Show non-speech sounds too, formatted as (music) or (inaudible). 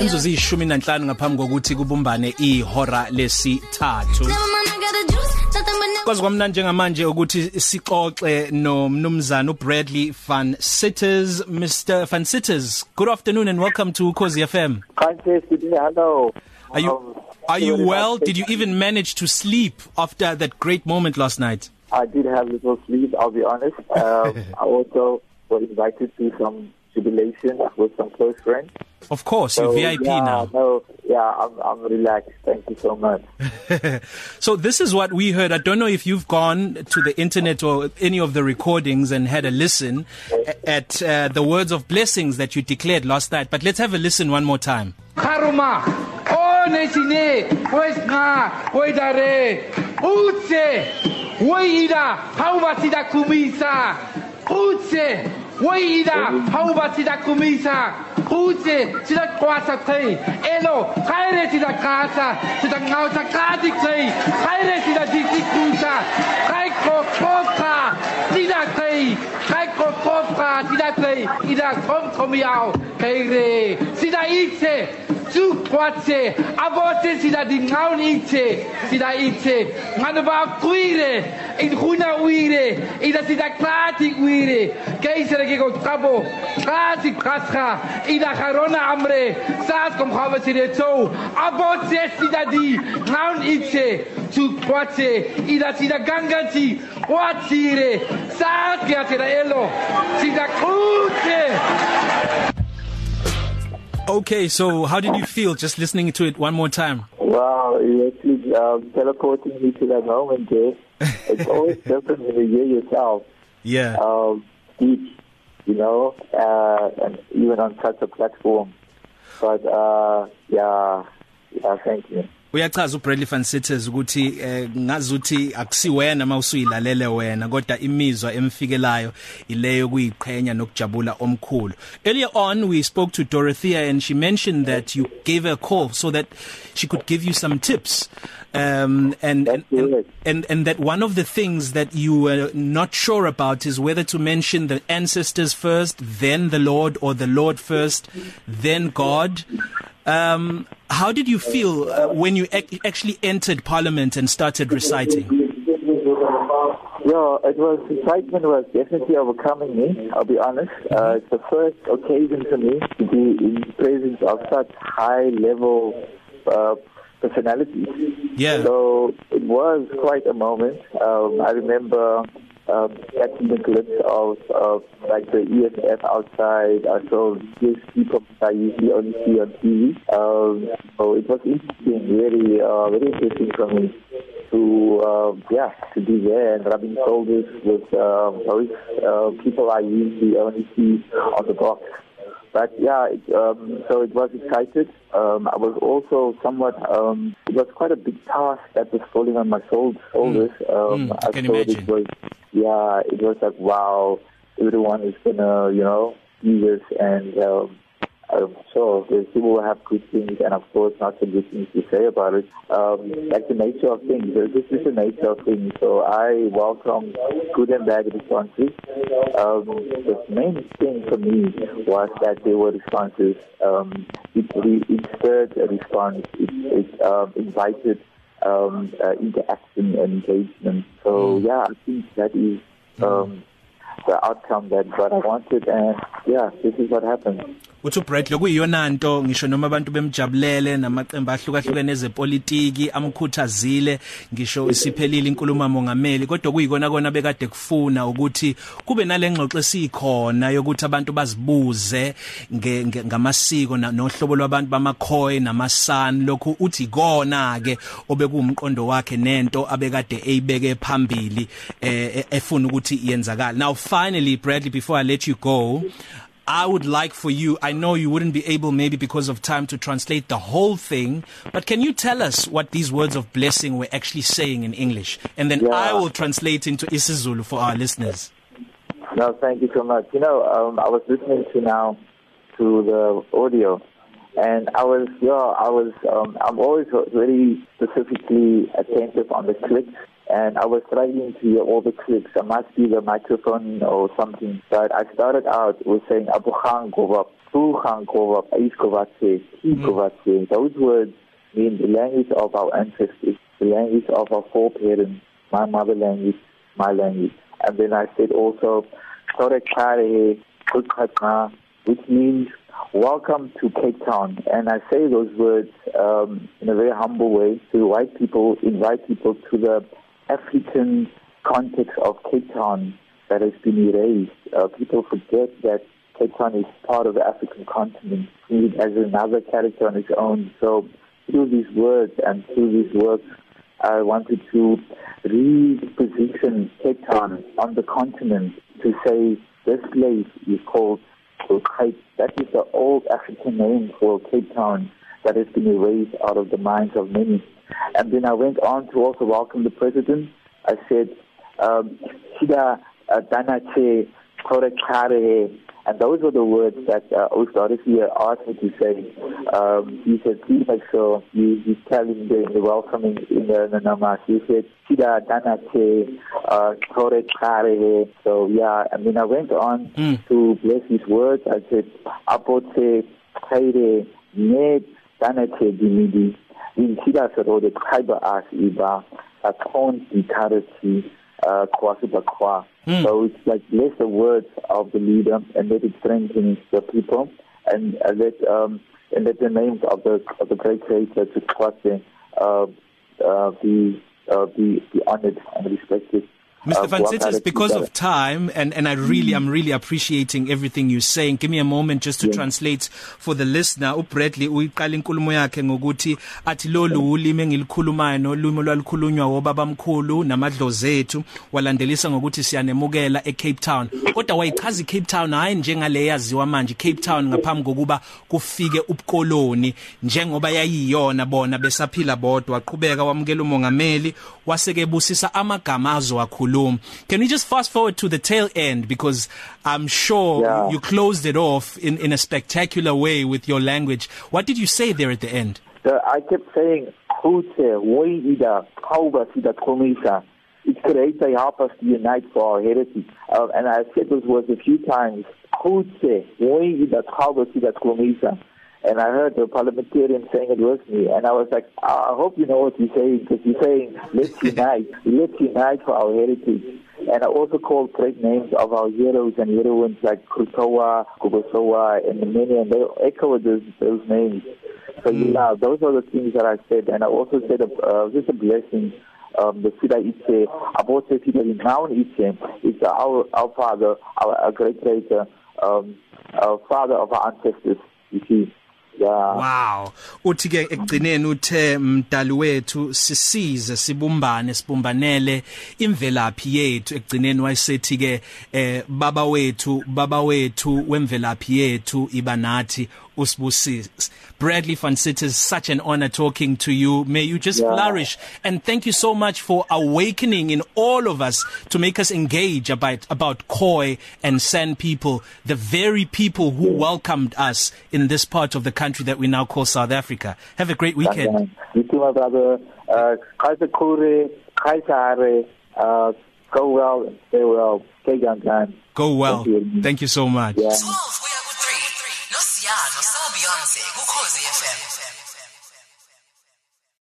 imzuzu ishumi nanhlanu ngaphambi kokuthi kubumbane ihora lesithathu. Kwazi kwamnandi njengamanje ukuthi sixoxe nomnumzana uBradley van Sitters. Mr van Sitters good afternoon and welcome to Khosi FM hello. Are you um, are you well? did you even manage to sleep after that great moment last night? I did have little sleep I'll be honest. (laughs) Um I also was invited to some jubilation with some close friends. Of course, so, you're VIP yeah, now. No, yeah, I'm I'm relaxed. Thank you so much. (laughs) so this is what we heard. I don't know if you've gone to the internet or any of the recordings and had a listen at uh, the words of blessings that you declared last night. But let's have a listen one more time. Karuma, oh nesine, wesna, wedare, utse, weida, pauvatida kumisa, utse, weida, pauvatida kumisa. Kutse sida kwasa kai elo kaire sida kasa sida ngausa kadi kai kaire sida disi kusa kai ko koka sida kai kai ko koka sida kai ida kom komiao kaire sida itse tu kwatse abote sida di ngaun itse sida itse ngana ba kuire in huna uire ida sida klati uire. Keisere ke ko kabo klati kasha ida garona amre. Sas kom gawe sida so abote sida di ngaun itse tu kwatse ida sida gangati kwatire sas ke atira elo sida Okay, so how did you feel just listening to it one more time? Wow, you actually um, teleporting me to that moment, Jay. It's always (laughs) different when you hear yourself. Yeah. Um, speak, you know, uh, and even on such a platform. But uh, yeah, yeah, thank you. Uyachaza uBradley van Sitters ukuthi eh, ngazuthi akusiwena mawusuyilalele wena kodwa imizwa emfikelayo ileyo kuyiqhenya nokujabula omkhulu. Earlier on we spoke to Dorothea and she mentioned that you gave her a call so that she could give you some tips um and and, and and and that one of the things that you were not sure about is whether to mention the ancestors first then the lord or the lord first then god. Um how did you feel uh, when you ac actually entered parliament and started reciting Yeah, it was excitement was definitely overcoming me. I'll be honest. Uh, it's the first occasion for me to be in presence of such high level uh, personalities. Yeah. So it was quite a moment. Um, I remember um, catching the glimpse of, of like the EFF outside. I saw these people I usually only see on TV. Um, so it was interesting, very, uh, very interesting for me to um, yeah to be there and rubbing shoulders with um, those uh, people I usually only see on the box. But yeah, it, um, so it was excited. Um, I was also somewhat. Um, it was quite a big task that was falling on my shoulders. Mm. Um, Mm, I can thought imagine. It was, yeah, it was like wow, everyone is gonna you know do this, and um, I'm sure there's people who have good things, and of course not so good things to say about it. Um, like the nature of things, this is the nature of things. So I welcome good and bad responses. Um, the main thing for me was that there were responses. Um, it, re- it stirred a response. It, it um, invited um, uh, interaction and engagement. So yeah, I think that is um, the outcome that what I wanted, and yeah, this is what happened. Uthi uBradley kuyiyona nto ngisho noma abantu bemjabulele namaqembu ahlukahlukene ezepolitiki amkhuthazile ngisho isiphelile inkulumo mongameli kodwa kuyikona kona bekade kufuna ukuthi kube nalengxoxo esikhona yokuthi abantu bazibuze ngamasiko nohlobo lwabantu bamakhoi namasan. Lokhu uthi kona ke obekuwumqondo wakhe nento abekade eyibeke phambili eh eh, efuna ukuthi yenzakala now finally Bradley before I let you go I would like for you I know you wouldn't be able maybe because of time to translate the whole thing but can you tell us what these words of blessing were actually saying in English and then Yeah. I will translate into isiZulu for our listeners No, thank you so much. You know, um, I was listening to now to the audio, and I was, yeah, I was, um, I'm always very specifically attentive on the clicks and I was struggling to hear all the clicks. I must be the microphone or something. But I started out with saying Abu Khan Govap, Bu Khan Govap, Ais Govatse, Ki Govatse. Those words mean the language of our ancestors, the language of our foreparents, my mother language, my language. And then I said also, Torek Kare, which means welcome to Cape Town. And I say those words um, in a very humble way to white people, invite people to the African context of Cape Town that has been erased. Uh, people forget that Cape Town is part of the African continent, it as another character on its own. So through these words and through these works, I wanted to reposition Cape Town on the continent to say this place is called Cape. That is the old African name for Cape Town that has been erased out of the minds of many. And then I went on to also welcome the president. I said, um, Sida uh, Danache Korekare. And those were the words that uh, Ostadisi asked me to say. Um, he said, please make sure you, you tell him the, the welcoming in the, the namas. He said, Sida Danache uh, Korekare. So, yeah, and then I went on mm. to bless his words. I said, Apote Kaire Ned Danache Dimidi. in Chida Sarode Kaiba As Iba, a tone vitality, uh, Kwasibakwa. Mm. So it's like bless the words of the leader and let it strengthen the people and uh, let um, and let the names of the of the great creator to Kwase uh, uh, be uh, be be honored and respected. Mr. Uh, Van Citters, because of time, and, and I really, mm. I'm really appreciating everything you're saying. Give me a moment just to yeah. translate for the listener. UBradley uyiqala inkulumo yakhe ngokuthi athi lolu ulimi engilikhulumayo nolimi olwalukhulunywa obabamkhulu namadlozi ethu walandelisa ngokuthi siyanemukela eCape Town. Kodwa wayichaza iCape Town hayi njengale yaziwa manje Cape Town ngaphambi kokuba kufike ubukoloni njengoba yayiyona bona besaphila bodwa waqhubeka wamukela umongameli waseke busisa amagama azo wakhulu Bloom. Can we just fast forward to the tail end because I'm sure yeah. you closed it off in in a spectacular way with your language. What did you say there at the end? So I kept saying Khutse, Woida, Kauba Sida Komisa. It's great to help us to unite for our heritage. Uh, and I said those words a few times. Khutse, Woida, Kauba Sida Komisa. And I heard the parliamentarian saying it with me, and I was like, I hope you know what you're saying, because you're saying, let's (laughs) unite, let's unite for our heritage. And I also called great names of our heroes and heroines like Krutowa, Kubosowa, and many, and they echoed those, those names. So mm. yeah, those are the things that I said, and I also said uh, just a blessing um, the Sida Itse, said that in Mount Itse, it's our, our father, our, our great creator, um, our father of our ancestors, you see. Yeah. Wow. Uthi ke ekugcineni uthe mdali wethu sisize sibumbane sibumbanele imvelaphi yethu ekugcineni wayesethi ke eh baba wethu baba wethu wemvelaphi yethu ibanathi usibusise Bradley van Sitters is such an honor talking to you. May you just yeah. flourish. And thank you so much for awakening in all of us to make us engage about about Khoi and San people the very people who welcomed us in this part of the country that we now call South Africa. Have a great weekend. you too my brother. Uh Kaiser Kure Kaiser uh go well stay well. Go well. Thank you, thank you so much. Yeah.